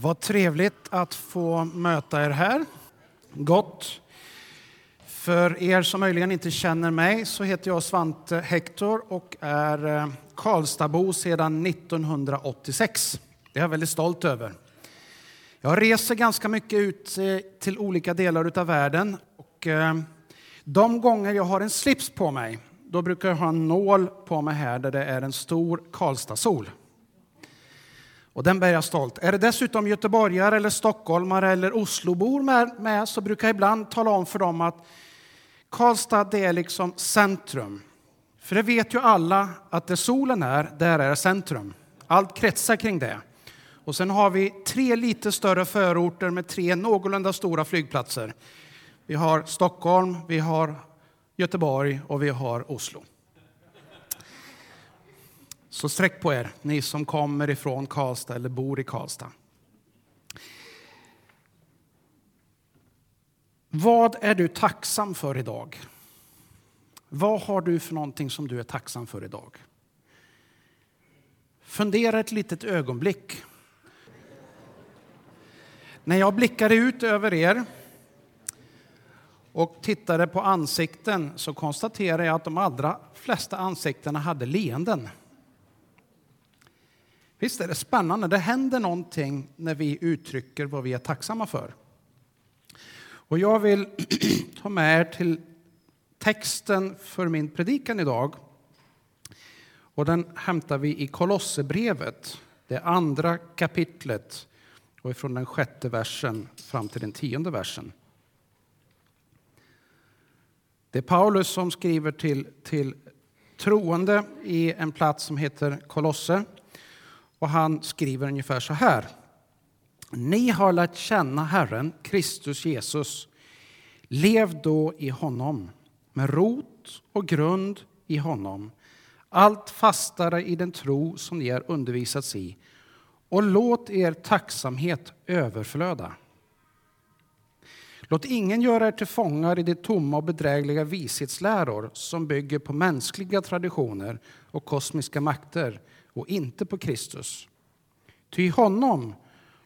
Vad trevligt att få möta er här. Gott. För er som möjligen inte känner mig så heter jag Svante Hector och är eh, Karlstadbo sedan 1986. Det är jag väldigt stolt över. Jag reser ganska mycket ut eh, till olika delar av världen. Och eh, de gånger jag har en slips på mig, då brukar jag ha en nål på mig här där det är en stor Karlstadssol. Och den bär jag stolt. Är det dessutom göteborgare, eller stockholmare eller Oslobor med, med så brukar jag ibland tala om för dem att Karlstad det är liksom centrum. För det vet ju alla att där solen är, där är centrum. Allt kretsar kring det. Och sen har vi tre lite större förorter med tre någorlunda stora flygplatser. Vi har Stockholm, vi har Göteborg och vi har Oslo. Så sträck på er, ni som kommer ifrån Karlstad eller bor i Karlstad. Vad är du tacksam för idag? Vad har du för någonting som du är tacksam för idag? Fundera ett litet ögonblick. När jag blickade ut över er och tittade på ansikten så konstaterade jag att de allra flesta ansiktena hade leenden. Visst är det spännande? Det händer någonting när vi uttrycker vad vi är tacksamma för. Och jag vill ta med er till texten för min predikan idag. Och den hämtar vi i Kolosserbrevet, det andra kapitlet och från den sjätte versen fram till den tionde versen. Det är Paulus som skriver till, till troende i en plats som heter Kolosse. Och han skriver ungefär så här. Ni har lärt känna Herren, Kristus Jesus. Lev då i honom, med rot och grund i honom, allt fastare i den tro som ni har undervisats i, och låt er tacksamhet överflöda. Låt ingen göra er till fångar i de tomma och bedrägliga vishetsläror som bygger på mänskliga traditioner och kosmiska makter och inte på Kristus. Ty i honom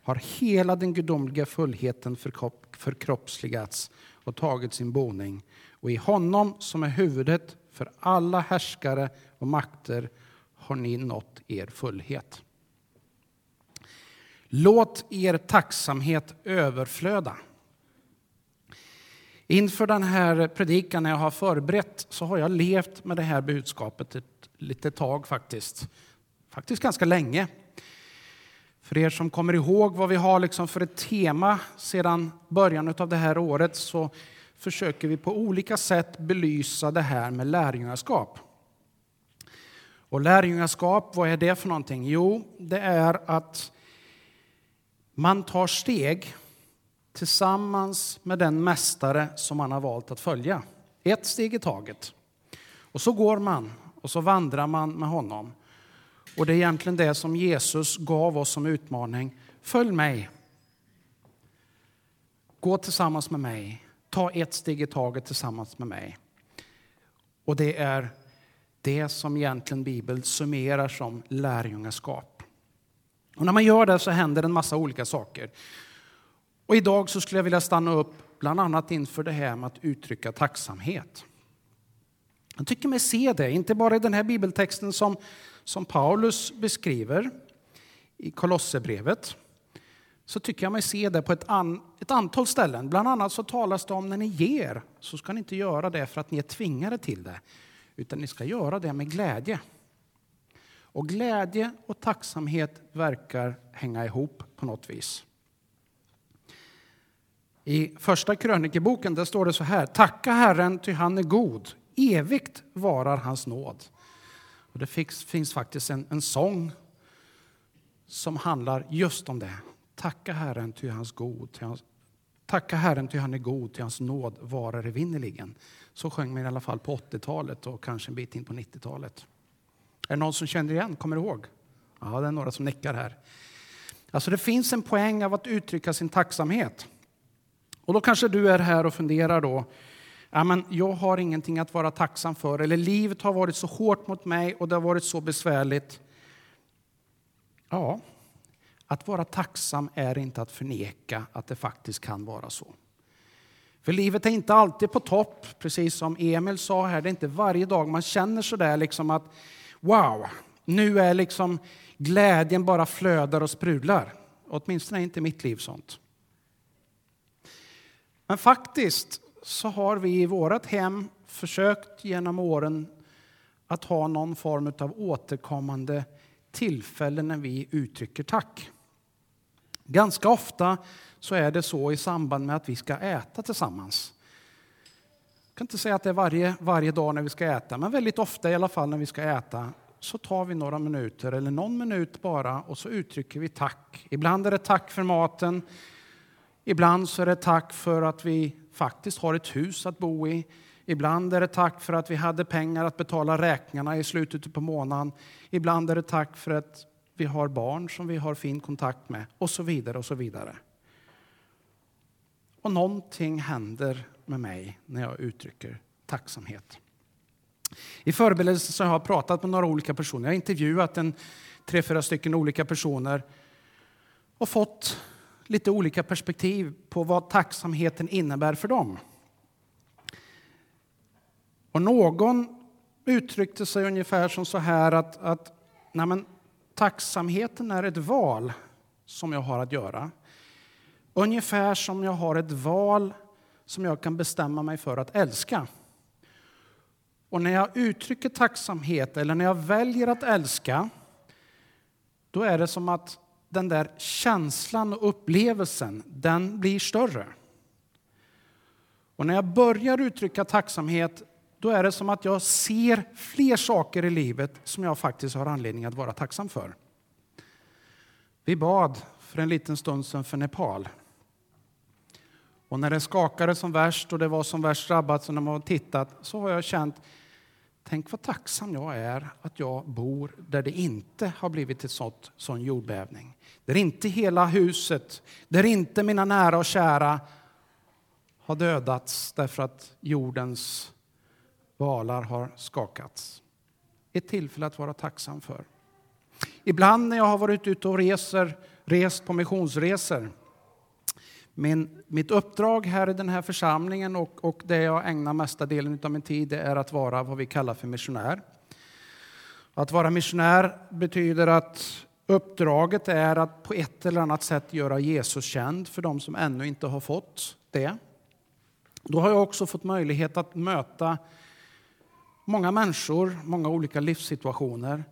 har hela den gudomliga fullheten förkroppsligats och tagit sin boning. Och i honom som är huvudet för alla härskare och makter har ni nått er fullhet. Låt er tacksamhet överflöda. Inför den här predikan när jag har förberett så har jag levt med det här budskapet ett litet tag faktiskt. Faktiskt ganska länge. För er som kommer ihåg vad vi har liksom för ett tema sedan början av det här året så försöker vi på olika sätt belysa det här med lärjungaskap. Och lärjungaskap, vad är det för någonting? Jo, det är att man tar steg tillsammans med den mästare som man har valt att följa. Ett steg i taget. Och så går man och så vandrar man med honom. Och det är egentligen det som Jesus gav oss som utmaning. Följ mig. Gå tillsammans med mig. Ta ett steg i taget tillsammans med mig. Och det är det som egentligen Bibeln summerar som lärjungaskap. Och när man gör det så händer en massa olika saker. Och idag så skulle jag vilja stanna upp bland annat inför det här med att uttrycka tacksamhet. Jag tycker mig se det, inte bara i den här bibeltexten som, som Paulus beskriver i Kolosserbrevet, så tycker jag mig se det på ett, an, ett antal ställen. Bland annat så talas det om när ni ger, så ska ni inte göra det för att ni är tvingade till det, utan ni ska göra det med glädje. Och glädje och tacksamhet verkar hänga ihop på något vis. I första krönikeboken där står det så här. Tacka Herren, ty han är god. Evigt varar hans nåd. Och det finns, finns faktiskt en, en sång som handlar just om det. Tacka Herren, ty hans god. Ty hans, tacka Herren, ty han är god, ty hans nåd varar evinnerligen. Så sjöng man i alla fall på 80-talet och kanske en bit in på 90-talet. Är det någon som känner igen, kommer ihåg? Ja, det är några som nickar här. Alltså det finns en poäng av att uttrycka sin tacksamhet. Och då kanske du är här och funderar då, ja, men jag har ingenting att vara tacksam för, eller livet har varit så hårt mot mig och det har varit så besvärligt. Ja, att vara tacksam är inte att förneka att det faktiskt kan vara så. För livet är inte alltid på topp, precis som Emil sa här. Det är inte varje dag man känner sådär liksom att wow, nu är liksom glädjen bara flödar och sprudlar. Åtminstone är inte mitt liv sånt. Men faktiskt så har vi i vårt hem försökt genom åren att ha någon form av återkommande tillfälle när vi uttrycker tack. Ganska ofta så är det så i samband med att vi ska äta tillsammans. Jag kan inte säga att det är varje, varje dag när vi ska äta, men väldigt ofta i alla fall när vi ska äta så tar vi några minuter eller någon minut bara och så uttrycker vi tack. Ibland är det tack för maten. Ibland så är det tack för att vi faktiskt har ett hus att bo i. Ibland är det tack för att vi hade pengar att betala räkningarna i slutet på månaden. Ibland är det tack för att vi har barn som vi har fin kontakt med och så vidare och så vidare. Och någonting händer med mig när jag uttrycker tacksamhet. I förberedelsen så har jag pratat med några olika personer. Jag har intervjuat en tre, fyra stycken olika personer och fått lite olika perspektiv på vad tacksamheten innebär för dem. Och någon uttryckte sig ungefär som så här att, att nej men, tacksamheten är ett val som jag har att göra. Ungefär som jag har ett val som jag kan bestämma mig för att älska. Och när jag uttrycker tacksamhet eller när jag väljer att älska, då är det som att den där känslan och upplevelsen, den blir större. Och när jag börjar uttrycka tacksamhet, då är det som att jag ser fler saker i livet som jag faktiskt har anledning att vara tacksam för. Vi bad för en liten stund sedan för Nepal. Och när det skakade som värst och det var som värst drabbat, så när man har tittat, så har jag känt Tänk vad tacksam jag är att jag bor där det inte har blivit en sån jordbävning. Där inte hela huset, där inte mina nära och kära har dödats därför att jordens valar har skakats. Ett tillfälle att vara tacksam för. Ibland när jag har varit ute och reser, rest på missionsresor min, mitt uppdrag här i den här församlingen och, och det jag ägnar mesta delen av min tid är att vara vad vi kallar för missionär. Att vara missionär betyder att uppdraget är att på ett eller annat sätt göra Jesus känd för de som ännu inte har fått det. Då har jag också fått möjlighet att möta många människor, många olika livssituationer.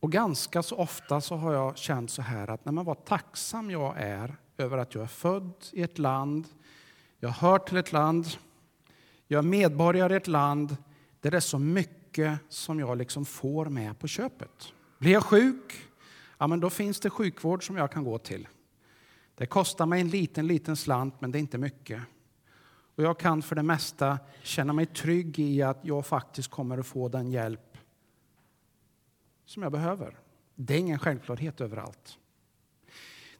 Och ganska så ofta så har jag känt så här att när man vad tacksam jag är över att jag är född i ett land, jag hör till ett land, jag är medborgare i ett land där det är så mycket som jag liksom får med på köpet. Blir jag sjuk, ja, men då finns det sjukvård som jag kan gå till. Det kostar mig en liten, liten slant, men det är inte mycket. Och jag kan för det mesta känna mig trygg i att jag faktiskt kommer att få den hjälp som jag behöver. Det är ingen självklarhet överallt.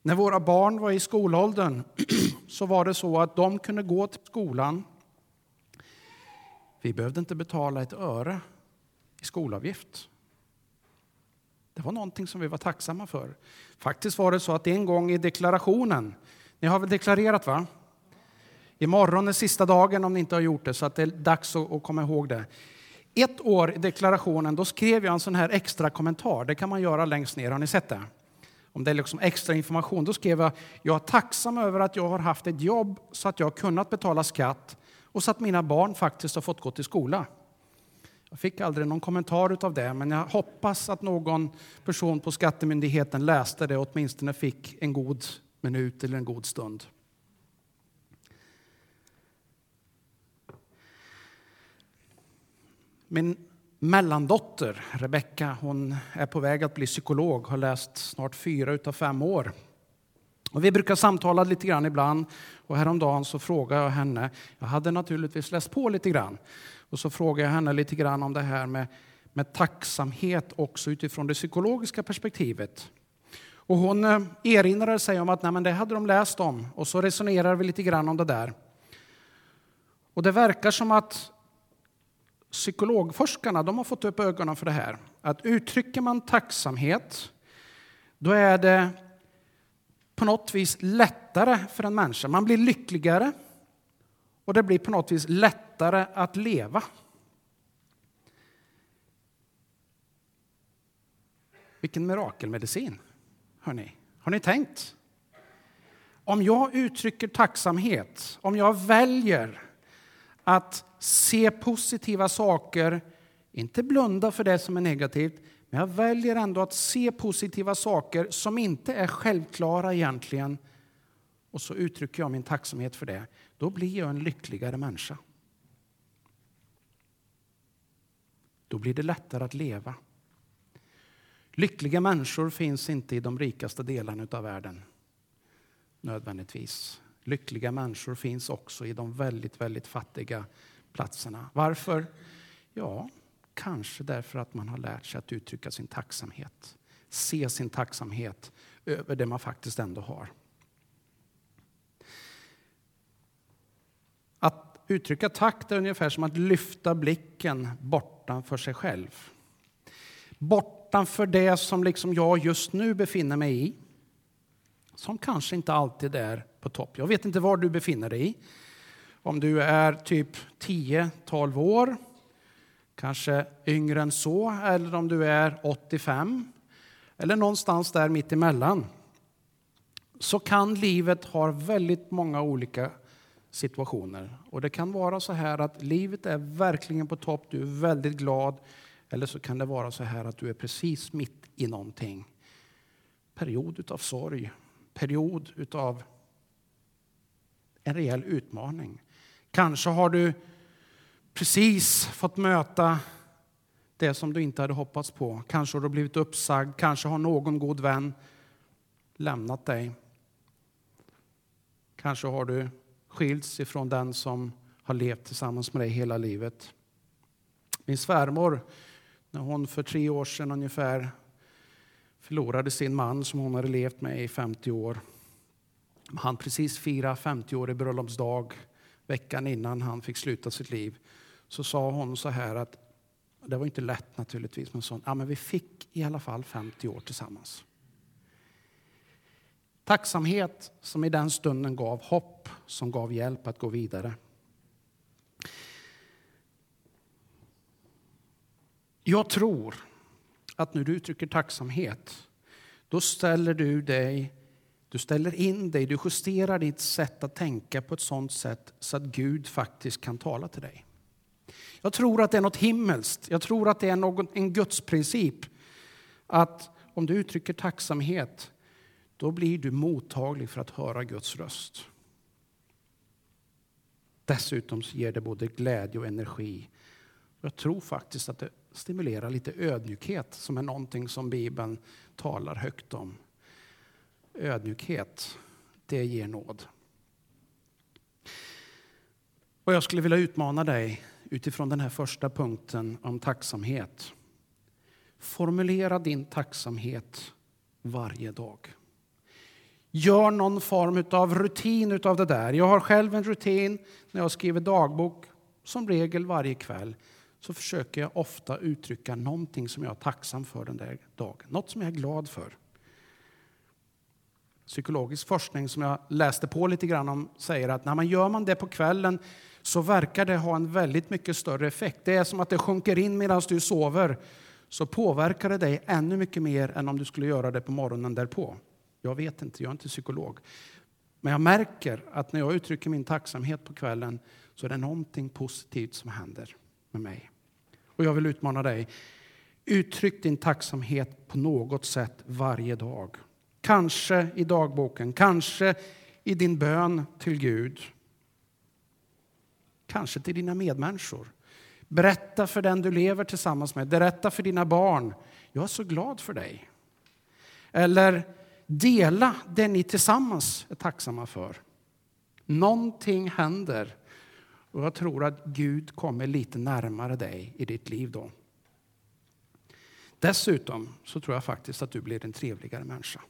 När våra barn var i skolåldern så var det så att de kunde gå till skolan. Vi behövde inte betala ett öre i skolavgift. Det var någonting som vi var tacksamma för. Faktiskt var det så att en gång i deklarationen, ni har väl deklarerat va? Imorgon är sista dagen om ni inte har gjort det, så att det är dags att komma ihåg det. Ett år i deklarationen, då skrev jag en sån här extra kommentar. Det kan man göra längst ner, har ni sett det? Om det är liksom extra information, då skrev jag jag är tacksam över att jag har haft ett jobb så att jag har kunnat betala skatt och så att mina barn faktiskt har fått gå till skola. Jag fick aldrig någon kommentar av det, men jag hoppas att någon person på Skattemyndigheten läste det och åtminstone fick en god minut eller en god stund. Min mellandotter, Rebecka, hon är på väg att bli psykolog, har läst snart fyra utav fem år. Och vi brukar samtala lite grann ibland och häromdagen så frågade jag henne, jag hade naturligtvis läst på lite grann, och så frågade jag henne lite grann om det här med, med tacksamhet också utifrån det psykologiska perspektivet. Och hon eh, erinrade sig om att nej, men det hade de läst om och så resonerar vi lite grann om det där. Och det verkar som att psykologforskarna de har fått upp ögonen för det här. Att uttrycker man tacksamhet, då är det på något vis lättare för en människa. Man blir lyckligare och det blir på något vis lättare att leva. Vilken mirakelmedicin, hörni. Har ni tänkt? Om jag uttrycker tacksamhet, om jag väljer att se positiva saker, inte blunda för det som är negativt, men jag väljer ändå att se positiva saker som inte är självklara egentligen. Och så uttrycker jag min tacksamhet för det. Då blir jag en lyckligare människa. Då blir det lättare att leva. Lyckliga människor finns inte i de rikaste delarna av världen. Nödvändigtvis. Lyckliga människor finns också i de väldigt, väldigt fattiga platserna. Varför? Ja, kanske därför att man har lärt sig att uttrycka sin tacksamhet. Se sin tacksamhet över det man faktiskt ändå har. Att uttrycka tack är ungefär som att lyfta blicken bortanför sig själv. Bortanför det som liksom jag just nu befinner mig i. Som kanske inte alltid är på topp. Jag vet inte var du befinner dig i. Om du är typ 10-12 år, kanske yngre än så, eller om du är 85 eller någonstans där mitt emellan så kan livet ha väldigt många olika situationer. Och Det kan vara så här att livet är verkligen på topp, du är väldigt glad. Eller så kan det vara så här att du är precis mitt i någonting. Period av sorg, period av en rejäl utmaning. Kanske har du precis fått möta det som du inte hade hoppats på. Kanske har du blivit uppsagd, kanske har någon god vän lämnat dig. Kanske har du skilts ifrån den som har levt tillsammans med dig hela livet. Min svärmor, när hon för tre år sedan ungefär förlorade sin man som hon hade levt med i 50 år. Han precis fira 50 år i bröllopsdag veckan innan han fick sluta sitt liv. Så sa hon så här att, det var inte lätt naturligtvis, men, så, ja, men vi fick i alla fall 50 år tillsammans. Tacksamhet som i den stunden gav hopp, som gav hjälp att gå vidare. Jag tror att när du uttrycker tacksamhet, då ställer du dig du ställer in dig, du justerar ditt sätt att tänka på ett sådant sätt så att Gud faktiskt kan tala till dig. Jag tror att det är något himmelskt. Jag tror att det är någon, en gudsprincip. Att om du uttrycker tacksamhet, då blir du mottaglig för att höra Guds röst. Dessutom ger det både glädje och energi. Jag tror faktiskt att det stimulera lite ödmjukhet som är någonting som Bibeln talar högt om. Ödmjukhet, det ger nåd. Och jag skulle vilja utmana dig utifrån den här första punkten om tacksamhet. Formulera din tacksamhet varje dag. Gör någon form av rutin av det där. Jag har själv en rutin när jag skriver dagbok, som regel varje kväll så försöker jag ofta uttrycka någonting som jag är tacksam för den där dagen. Något som jag är glad för. Psykologisk forskning som jag läste på lite grann om säger att när man gör man det på kvällen så verkar det ha en väldigt mycket större effekt. Det är som att det sjunker in medan du sover. Så påverkar det dig ännu mycket mer än om du skulle göra det på morgonen därpå. Jag vet inte, jag är inte psykolog. Men jag märker att när jag uttrycker min tacksamhet på kvällen så är det någonting positivt som händer med mig. Och jag vill utmana dig. Uttryck din tacksamhet på något sätt varje dag. Kanske i dagboken, kanske i din bön till Gud. Kanske till dina medmänniskor. Berätta för den du lever tillsammans med. Berätta för dina barn. Jag är så glad för dig. Eller dela det ni tillsammans är tacksamma för. Någonting händer och jag tror att Gud kommer lite närmare dig i ditt liv då. Dessutom så tror jag faktiskt att du blir en trevligare människa.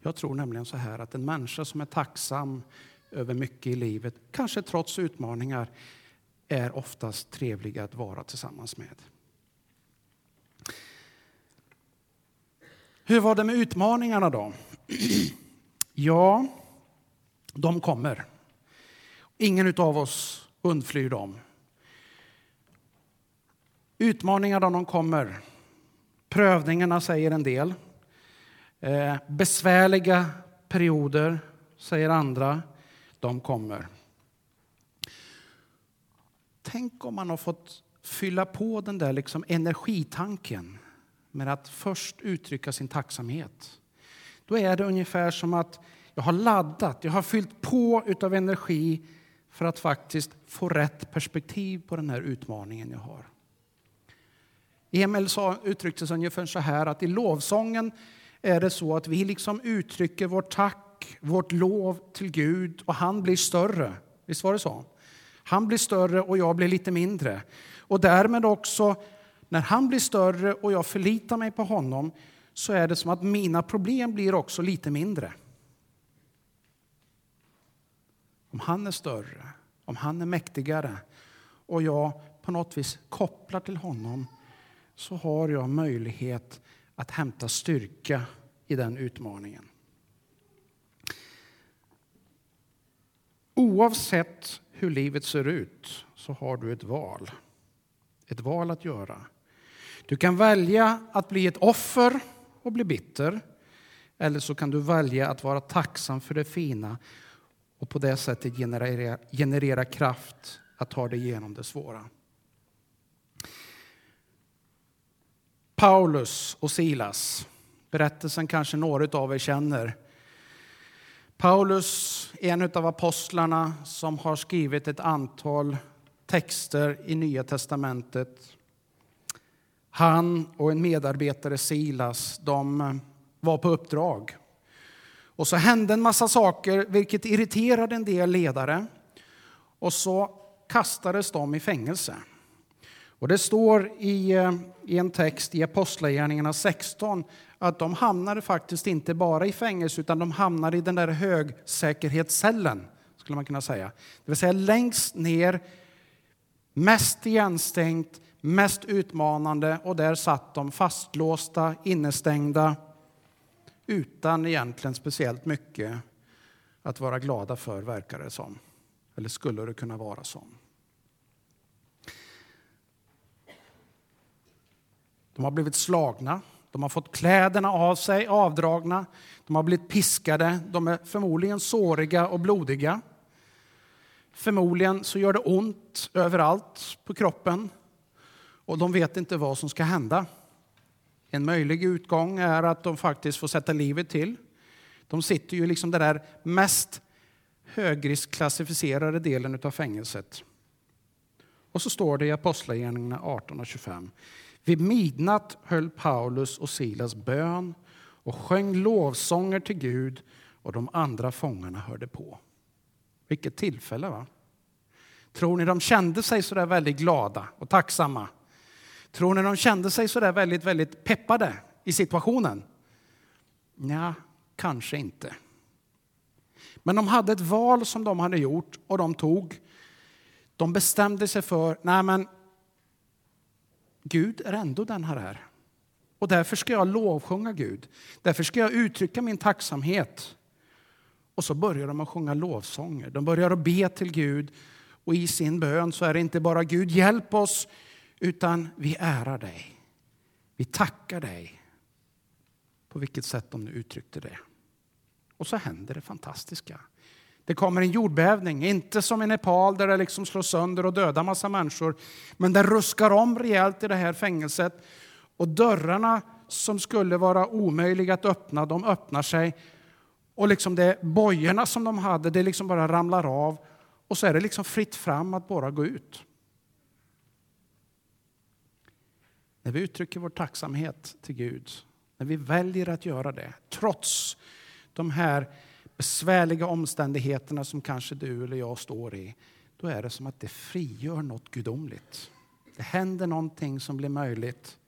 Jag tror nämligen så här att en människa som är tacksam över mycket i livet, kanske trots utmaningar, är oftast trevlig att vara tillsammans med. Hur var det med utmaningarna då? Ja, de kommer. Ingen av oss undflyr dem. Utmaningarna de kommer. Prövningarna säger en del. Eh, besvärliga perioder säger andra. De kommer. Tänk om man har fått fylla på den där liksom energitanken med att först uttrycka sin tacksamhet. Då är det ungefär som att jag har laddat, jag har fyllt på utav energi för att faktiskt få rätt perspektiv på den här utmaningen jag har. Emil sa, uttryckte sig ungefär så här att i lovsången är det så att vi liksom uttrycker vårt tack, vårt lov till Gud och han blir större. Visst var det så? Han blir större och jag blir lite mindre. Och därmed också, när han blir större och jag förlitar mig på honom så är det som att mina problem blir också lite mindre. Om han är större, om han är mäktigare och jag på något vis kopplar till honom så har jag möjlighet att hämta styrka i den utmaningen. Oavsett hur livet ser ut så har du ett val. Ett val att göra. Du kan välja att bli ett offer och bli bitter. Eller så kan du välja att vara tacksam för det fina och på det sättet generera, generera kraft att ta dig igenom det svåra. Paulus och Silas. Berättelsen kanske några av er känner. Paulus är en av apostlarna som har skrivit ett antal texter i Nya testamentet. Han och en medarbetare, Silas, de var på uppdrag. Och så hände en massa saker, vilket irriterade en del ledare. Och så kastades de i fängelse. Och det står i, eh, i en text i Apostlagärningarna 16 att de hamnade faktiskt inte bara i fängelse utan de hamnade i den där högsäkerhetscellen, skulle man kunna säga. Det vill säga längst ner, mest igenstängt, mest utmanande och där satt de fastlåsta, innestängda utan egentligen speciellt mycket att vara glada för, verkar det som. Eller skulle det kunna vara som. De har blivit slagna, de har fått kläderna av sig avdragna, de har blivit piskade, de är förmodligen såriga och blodiga. Förmodligen så gör det ont överallt på kroppen och de vet inte vad som ska hända. En möjlig utgång är att de faktiskt får sätta livet till. De sitter ju liksom den där mest högriskklassificerade delen av fängelset. Och så står det i Apostlagärningarna 18 och 25. Vid midnatt höll Paulus och Silas bön och sjöng lovsånger till Gud och de andra fångarna hörde på. Vilket tillfälle, va? Tror ni de kände sig så där väldigt glada och tacksamma? Tror ni de kände sig så där väldigt, väldigt peppade i situationen? Ja, kanske inte. Men de hade ett val som de hade gjort och de tog. De bestämde sig för, nej men Gud är ändå den här är. Och därför ska jag lovsjunga Gud. Därför ska jag uttrycka min tacksamhet. Och så börjar de att sjunga lovsånger. De börjar att be till Gud. Och i sin bön så är det inte bara Gud hjälp oss, utan vi ärar dig. Vi tackar dig. På vilket sätt de nu uttryckte det. Och så händer det fantastiska. Det kommer en jordbävning, inte som i Nepal där det liksom slår sönder och dödar massa människor. Men det ruskar om rejält i det här fängelset. Och dörrarna som skulle vara omöjliga att öppna, de öppnar sig. Och liksom det bojorna som de hade, det liksom bara ramlar av. Och så är det liksom fritt fram att bara gå ut. När vi uttrycker vår tacksamhet till Gud, när vi väljer att göra det, trots de här besvärliga omständigheterna som kanske du eller jag står i, då är det som att det frigör något gudomligt. Det händer någonting som blir möjligt.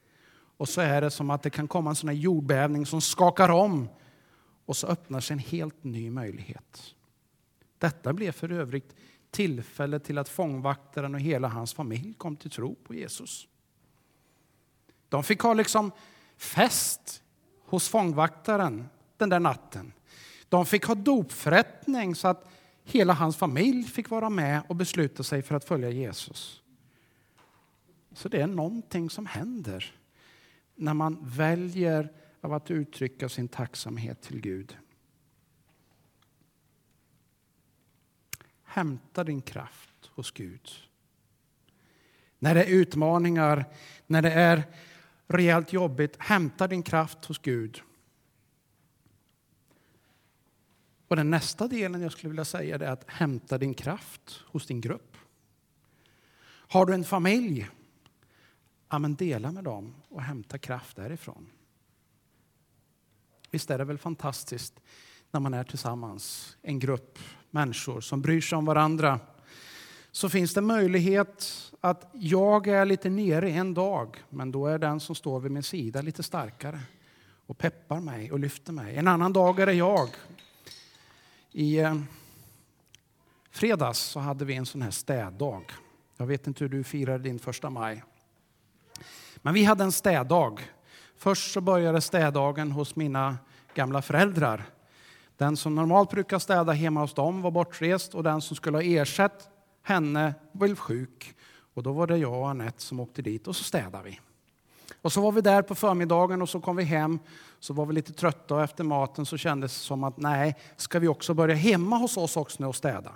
Och så är det som att det kan komma en sån här jordbävning som skakar om och så öppnar sig en helt ny möjlighet. Detta blev för övrigt tillfälle till att fångvaktaren och hela hans familj kom till tro på Jesus. De fick ha liksom fest hos fångvaktaren den där natten. De fick ha dopförrättning så att hela hans familj fick vara med och besluta sig för att följa Jesus. Så det är någonting som händer när man väljer av att uttrycka sin tacksamhet till Gud. Hämta din kraft hos Gud. När det är utmaningar, när det är rejält jobbigt, hämta din kraft hos Gud. Och den nästa delen jag skulle vilja säga är att hämta din kraft hos din grupp. Har du en familj, ja, men dela med dem och hämta kraft därifrån. Visst är det väl fantastiskt när man är tillsammans, en grupp människor som bryr sig om varandra. Så finns det möjlighet att jag är lite nere en dag, men då är den som står vid min sida lite starkare och peppar mig och lyfter mig. En annan dag är det jag. I eh, fredags så hade vi en sån här städdag. Jag vet inte hur du firade din första maj. Men vi hade en städdag. Först så började städdagen hos mina gamla föräldrar. Den som normalt brukar städa hemma hos dem var bortrest och den som skulle ha ersatt henne blev sjuk. Och då var det jag och Anette som åkte dit och så städade vi. Och så var vi där på förmiddagen och så kom vi hem. Så var vi lite trötta och efter maten så kändes det som att nej, ska vi också börja hemma hos oss också nu och städa?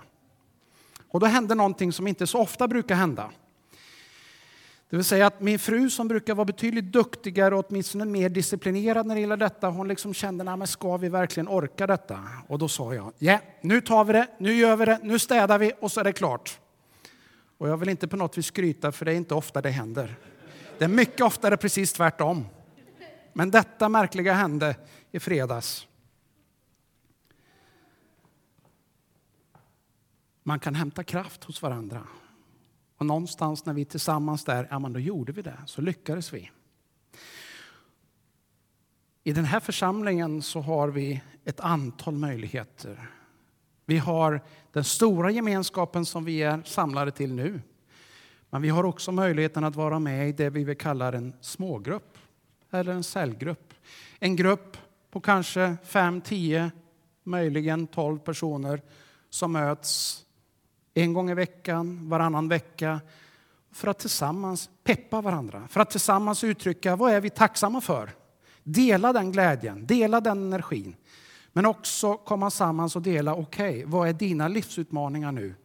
Och då hände någonting som inte så ofta brukar hända. Det vill säga att min fru som brukar vara betydligt duktigare och åtminstone mer disciplinerad när det gäller detta, hon liksom kände, nej men ska vi verkligen orka detta? Och då sa jag, ja, nu tar vi det, nu gör vi det, nu städar vi och så är det klart. Och jag vill inte på något vis skryta, för det är inte ofta det händer. Det är mycket oftare precis tvärtom. Men detta märkliga hände i fredags. Man kan hämta kraft hos varandra. Och någonstans när vi tillsammans där, ja men då gjorde vi det, så lyckades vi. I den här församlingen så har vi ett antal möjligheter. Vi har den stora gemenskapen som vi är samlade till nu. Men vi har också möjligheten att vara med i det vi vill kalla en smågrupp eller en cellgrupp. En grupp på kanske 5, 10, möjligen 12 personer som möts en gång i veckan, varannan vecka för att tillsammans peppa varandra, för att tillsammans uttrycka vad är vi tacksamma för. Dela den glädjen, dela den energin. Men också komma samman och dela, okej, okay, vad är dina livsutmaningar nu?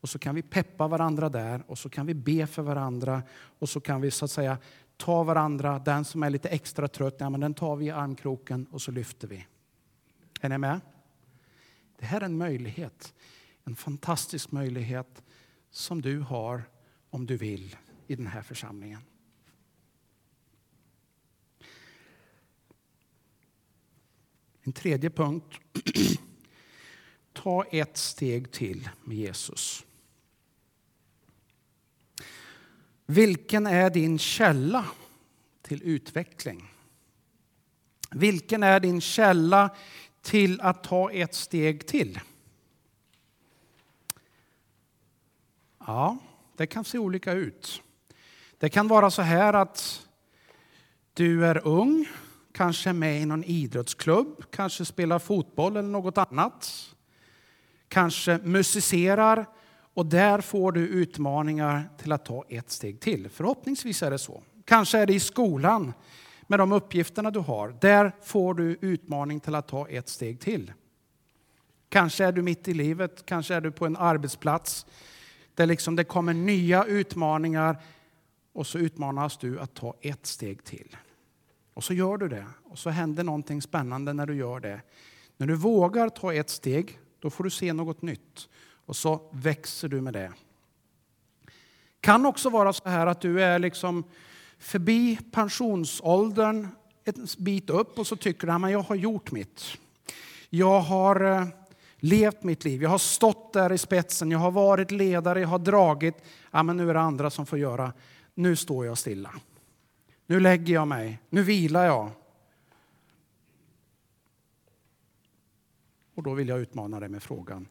Och så kan vi peppa varandra där och så kan vi be för varandra och så kan vi så att säga ta varandra, den som är lite extra trött, ja, men den tar vi i armkroken och så lyfter vi. Är ni med? Det här är en möjlighet, en fantastisk möjlighet som du har om du vill i den här församlingen. En tredje punkt. Ta ett steg till med Jesus. Vilken är din källa till utveckling? Vilken är din källa till att ta ett steg till? Ja, det kan se olika ut. Det kan vara så här att du är ung, kanske med i någon idrottsklubb, kanske spelar fotboll eller något annat. Kanske musicerar och där får du utmaningar till att ta ett steg till. Förhoppningsvis är det så. Kanske är det i skolan med de uppgifterna du har. Där får du utmaning till att ta ett steg till. Kanske är du mitt i livet, kanske är du på en arbetsplats där liksom det kommer nya utmaningar och så utmanas du att ta ett steg till. Och så gör du det och så händer någonting spännande när du gör det. När du vågar ta ett steg, då får du se något nytt och så växer du med det. kan också vara så här att du är liksom förbi pensionsåldern en bit upp och så tycker du att jag har gjort mitt. Jag har eh, levt mitt liv, jag har stått där i spetsen, jag har varit ledare, jag har dragit. Ja, men nu är det andra som får göra. Nu står jag stilla. Nu lägger jag mig, nu vilar jag. Och då vill jag utmana dig med frågan,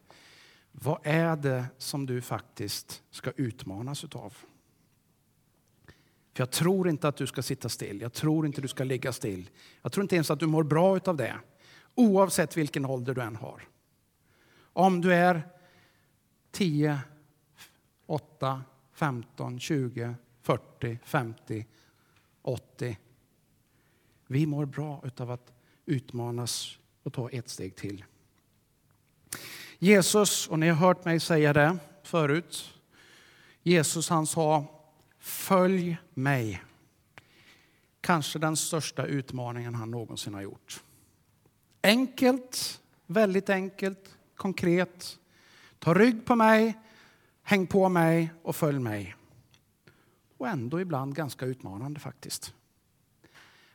vad är det som du faktiskt ska utmanas utav? För jag tror inte att du ska sitta still. Jag tror inte du ska ligga still. Jag tror inte ens att du mår bra utav det. Oavsett vilken ålder du än har. Om du är 10, 8, 15, 20, 40, 50, 80. Vi mår bra av att utmanas och ta ett steg till. Jesus, och ni har hört mig säga det förut, Jesus han sa Följ mig. Kanske den största utmaningen han någonsin har gjort. Enkelt, väldigt enkelt, konkret. Ta rygg på mig, häng på mig och följ mig. Och ändå ibland ganska utmanande faktiskt.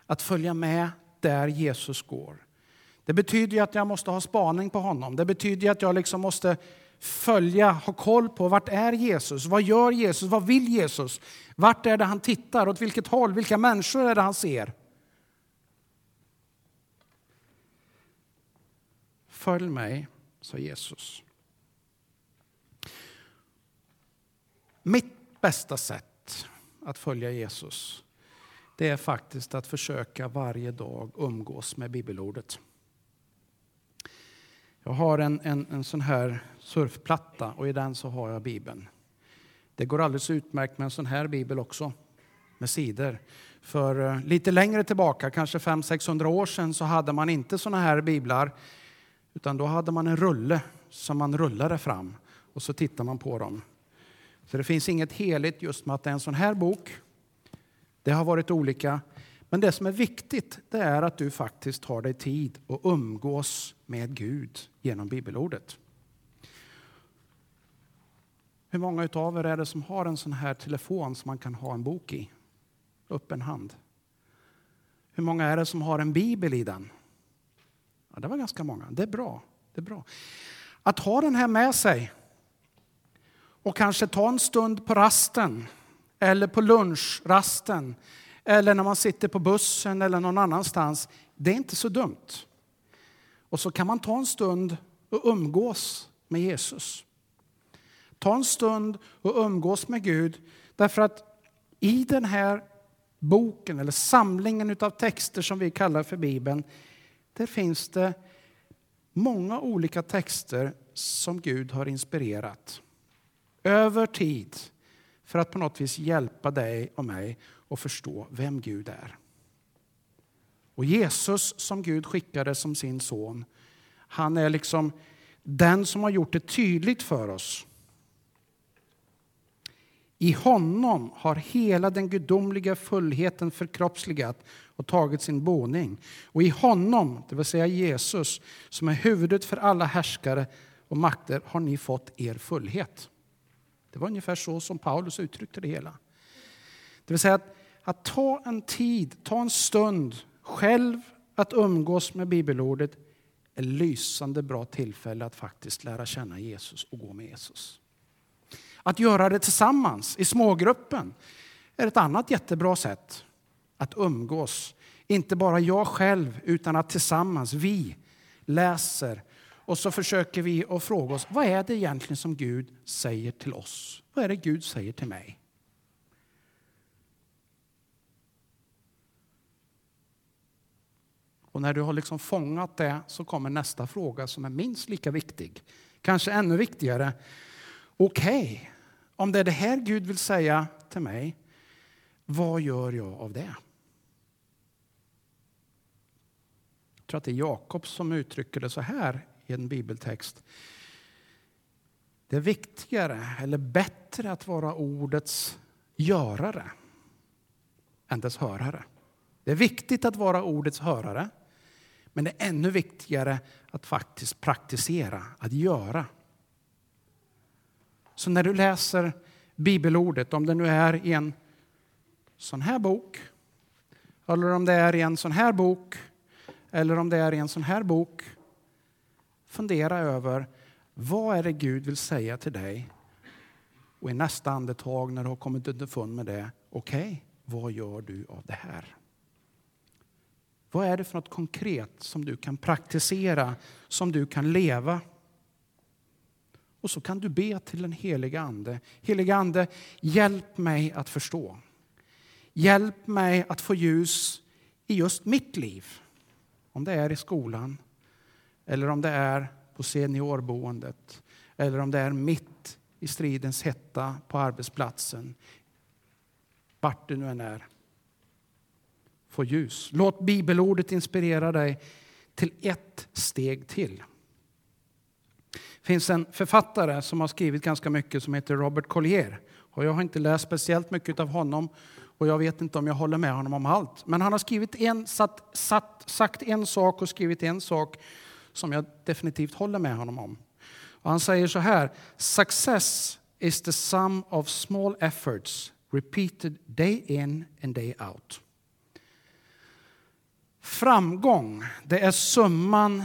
Att följa med där Jesus går. Det betyder att jag måste ha spaning på honom. Det betyder att jag liksom måste följa, ha koll på vart är Jesus? Vad gör Jesus? Vad vill Jesus? Vart är det han tittar? Åt vilket håll? Vilka människor är det han ser? Följ mig, sa Jesus. Mitt bästa sätt att följa Jesus det är faktiskt att försöka varje dag umgås med bibelordet. Jag har en, en, en sån här surfplatta och i den så har jag Bibeln. Det går alldeles utmärkt med en sån här bibel också, med sidor. För eh, lite längre tillbaka, kanske 500-600 år sedan, så hade man inte såna här biblar. Utan då hade man en rulle som man rullade fram och så tittar man på dem. Så det finns inget heligt just med att det är en sån här bok. Det har varit olika. Men det som är viktigt det är att du faktiskt tar dig tid och umgås med Gud genom bibelordet. Hur många av er är det som har en sån här telefon som man kan ha en bok i? Upp en hand. Hur många är det som har en bibel i den? Ja, det var ganska många. Det är bra. Det är bra. Att ha den här med sig och kanske ta en stund på rasten eller på lunchrasten eller när man sitter på bussen eller någon annanstans. Det är inte så dumt. Och så kan man ta en stund och umgås med Jesus. Ta en stund och umgås med Gud därför att i den här boken eller samlingen av texter som vi kallar för Bibeln, där finns det många olika texter som Gud har inspirerat över tid för att på något vis hjälpa dig och mig att förstå vem Gud är. Och Jesus som Gud skickade som sin son, han är liksom den som har gjort det tydligt för oss. I honom har hela den gudomliga fullheten förkroppsligat och tagit sin boning. Och i honom, det vill säga Jesus, som är huvudet för alla härskare och makter, har ni fått er fullhet. Det var ungefär så som Paulus uttryckte det hela. Det vill säga att, att ta en tid, ta en stund själv att umgås med bibelordet är lysande bra tillfälle att faktiskt lära känna Jesus och gå med Jesus. Att göra det tillsammans i smågruppen är ett annat jättebra sätt att umgås. Inte bara jag själv, utan att tillsammans vi läser och så försöker vi att fråga oss, vad är det egentligen som Gud säger till oss? Vad är det Gud säger till mig? Och när du har liksom fångat det så kommer nästa fråga som är minst lika viktig. Kanske ännu viktigare. Okej, okay, om det är det här Gud vill säga till mig, vad gör jag av det? Jag tror att det är Jakob som uttrycker det så här i en bibeltext. Det är viktigare eller bättre att vara ordets görare än dess hörare. Det är viktigt att vara ordets hörare, men det är ännu viktigare att faktiskt praktisera, att göra. Så när du läser bibelordet, om det nu är i en sån här bok, eller om det är i en sån här bok, eller om det är i en sån här bok, fundera över vad är det Gud vill säga till dig? Och i nästa andetag när du har kommit underfund med det, okej, okay, vad gör du av det här? Vad är det för något konkret som du kan praktisera, som du kan leva? Och så kan du be till den heliga Ande. Heliga Ande, hjälp mig att förstå. Hjälp mig att få ljus i just mitt liv. Om det är i skolan, eller om det är på seniorboendet eller om det är mitt i stridens hetta på arbetsplatsen. Vart du nu än är. Få ljus. Låt bibelordet inspirera dig till ett steg till. Finns en författare som har skrivit ganska mycket som heter Robert Collier. Och jag har inte läst speciellt mycket av honom och jag vet inte om jag håller med honom om allt. Men han har skrivit en, satt, satt, sagt en sak och skrivit en sak som jag definitivt håller med honom om. Och han säger så här. Success is the sum of small efforts repeated day in and day out. Framgång, det är summan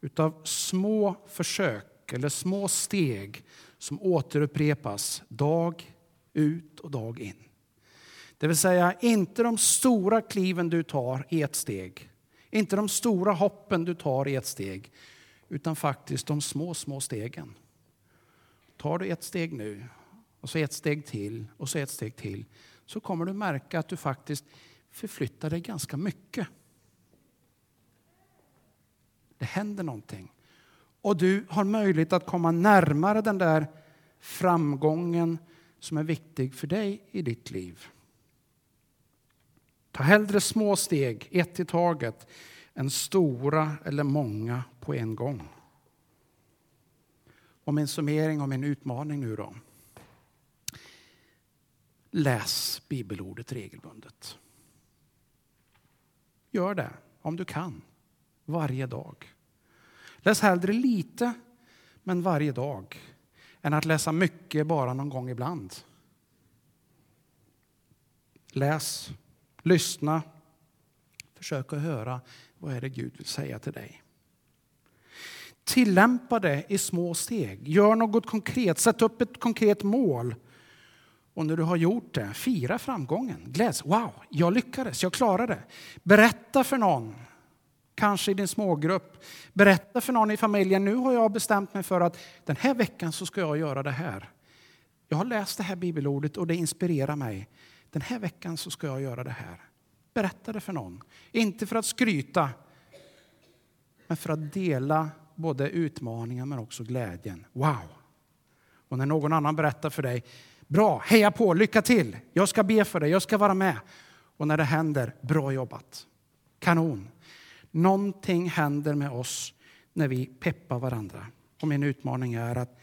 utav små försök eller små steg som återupprepas dag ut och dag in. Det vill säga inte de stora kliven du tar i ett steg, inte de stora hoppen du tar i ett steg, utan faktiskt de små, små stegen. Tar du ett steg nu och så ett steg till och så ett steg till så kommer du märka att du faktiskt förflyttar dig ganska mycket. Det händer någonting. Och du har möjlighet att komma närmare den där framgången som är viktig för dig i ditt liv. Ta hellre små steg, ett i taget, än stora eller många på en gång. Och min summering och min utmaning nu då. Läs bibelordet regelbundet. Gör det om du kan, varje dag. Läs hellre lite, men varje dag, än att läsa mycket bara någon gång ibland. Läs, lyssna, försök att höra vad är det Gud vill säga till dig. Tillämpa det i små steg. Gör något konkret. Sätt upp ett konkret mål. Och när du har gjort det, fira framgången. Gläds. Wow, jag lyckades, jag klarade det. Berätta för någon, kanske i din smågrupp. Berätta för någon i familjen, nu har jag bestämt mig för att den här veckan så ska jag göra det här. Jag har läst det här bibelordet och det inspirerar mig. Den här veckan så ska jag göra det här. Berätta det för någon. Inte för att skryta, men för att dela både utmaningen men också glädjen. Wow! Och när någon annan berättar för dig, bra, heja på, lycka till, jag ska be för dig, jag ska vara med. Och när det händer, bra jobbat. Kanon. Någonting händer med oss när vi peppar varandra. Och min utmaning är att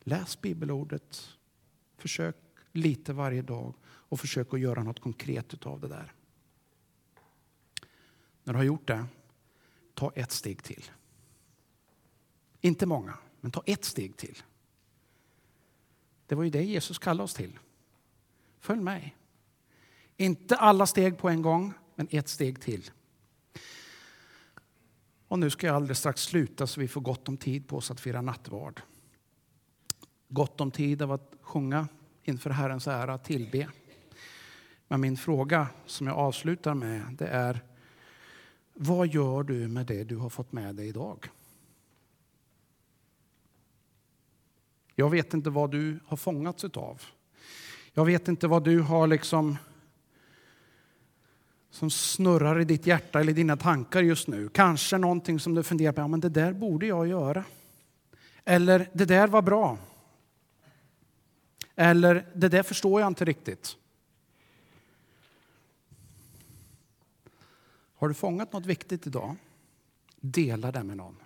läs bibelordet, försök lite varje dag och försök att göra något konkret av det där. När du har gjort det, ta ett steg till. Inte många, men ta ett steg till. Det var ju det Jesus kallade oss till. Följ mig. Inte alla steg på en gång, men ett steg till. Och nu ska jag alldeles strax sluta så vi får gott om tid på oss att fira nattvard. Gott om tid av att sjunga inför Herrens ära, tillbe. Men min fråga som jag avslutar med det är vad gör du med det du har fått med dig idag? Jag vet inte vad du har fångats av. Jag vet inte vad du har liksom som snurrar i ditt hjärta eller dina tankar just nu. Kanske någonting som du funderar på, ja, men det där borde jag göra. Eller det där var bra. Eller det där förstår jag inte riktigt. Har du fångat något viktigt idag? Dela det med någon.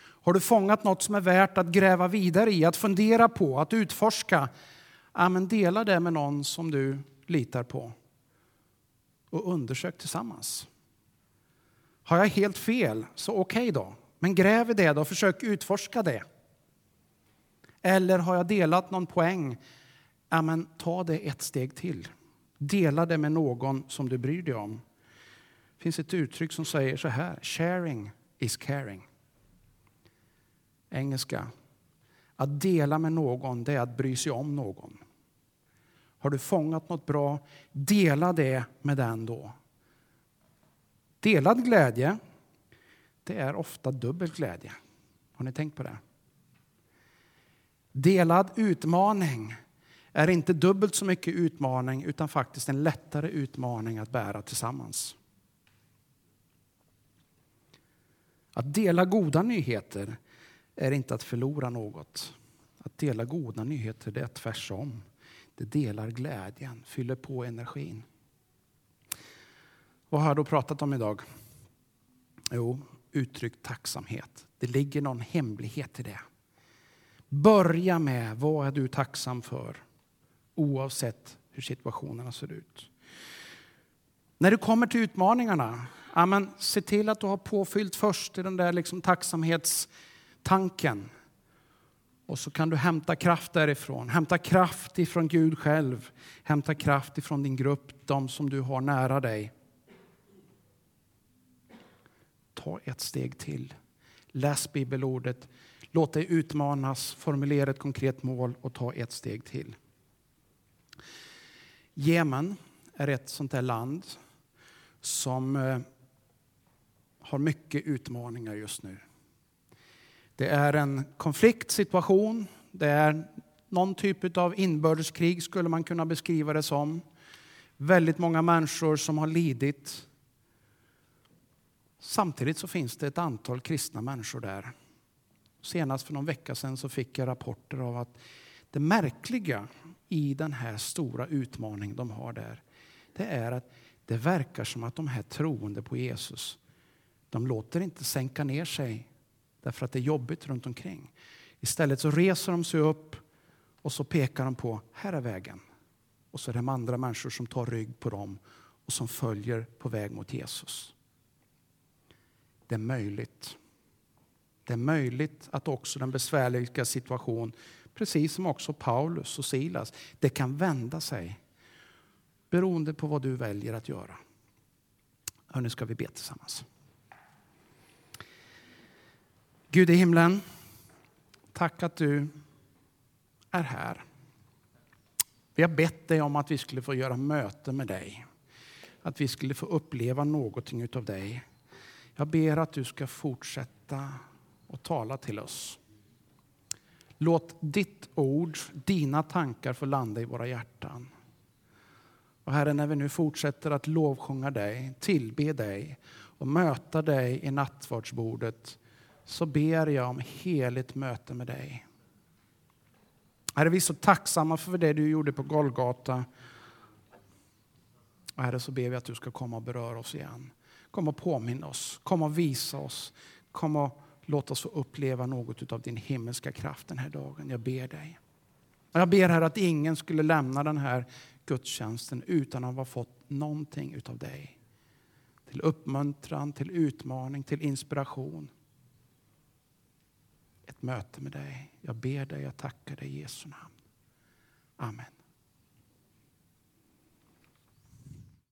Har du fångat något som är värt att gräva vidare i, att fundera på, att utforska? Ja, men dela det med någon som du litar på. Och undersök tillsammans. Har jag helt fel, så okej okay då. Men gräv i det då, försök utforska det. Eller har jag delat någon poäng? Ja, men ta det ett steg till. Dela det med någon som du bryr dig om. Det finns ett uttryck som säger så här, sharing is caring. Engelska. Att dela med någon, det är att bry sig om någon. Har du fångat något bra, dela det med den då. Delad glädje, det är ofta dubbel glädje. Har ni tänkt på det? Delad utmaning är inte dubbelt så mycket utmaning utan faktiskt en lättare utmaning att bära tillsammans. Att dela goda nyheter är inte att förlora något. Att dela goda nyheter det är tvärsom. Det delar glädjen, fyller på energin. Vad har jag då pratat om idag? Jo, uttryckt tacksamhet. Det ligger någon hemlighet i det. Börja med vad är du tacksam för oavsett hur situationerna ser ut. När du kommer till utmaningarna, amen, se till att du har påfyllt först i den där liksom tacksamhetstanken. Och så kan du hämta kraft därifrån. Hämta kraft ifrån Gud själv. Hämta kraft ifrån din grupp, de som du har nära dig. Ta ett steg till. Läs bibelordet. Låt dig utmanas, formulera ett konkret mål och ta ett steg till. Jemen är ett sånt där land som eh, har mycket utmaningar just nu. Det är en konfliktsituation. Det är någon typ av inbördeskrig skulle man kunna beskriva det som. Väldigt många människor som har lidit. Samtidigt så finns det ett antal kristna människor där. Senast för någon vecka sedan så fick jag rapporter av att det märkliga i den här stora utmaningen de har där, det är att det verkar som att de här troende på Jesus, de låter inte sänka ner sig därför att det är jobbigt runt omkring. Istället så reser de sig upp och så pekar de på, här är vägen. Och så är det andra människor som tar rygg på dem och som följer på väg mot Jesus. Det är möjligt. Det är möjligt att också den besvärliga situation, precis som också Paulus och Silas, det kan vända sig beroende på vad du väljer att göra. nu ska vi be tillsammans. Gud i himlen, tack att du är här. Vi har bett dig om att vi skulle få göra möte med dig. Att vi skulle få uppleva någonting av dig. Jag ber att du ska fortsätta att tala till oss. Låt ditt ord, dina tankar få landa i våra hjärtan. Och Herre, när vi nu fortsätter att lovsjunga dig, tillbe dig och möta dig i nattvardsbordet så ber jag om heligt möte med dig. Herre, vi är så tacksamma för det du gjorde på Golgata. Och herre, så ber vi att du ska komma och beröra oss igen. Kom och påminna oss, kom och visa oss, kom och låt oss få uppleva något av din himmelska kraft den här dagen. Jag ber dig. Jag ber Herre att ingen skulle lämna den här gudstjänsten utan att ha fått någonting av dig. Till uppmuntran, till utmaning, till inspiration. Ett möte med dig. Jag ber dig, jag tackar dig i Jesu namn. Amen.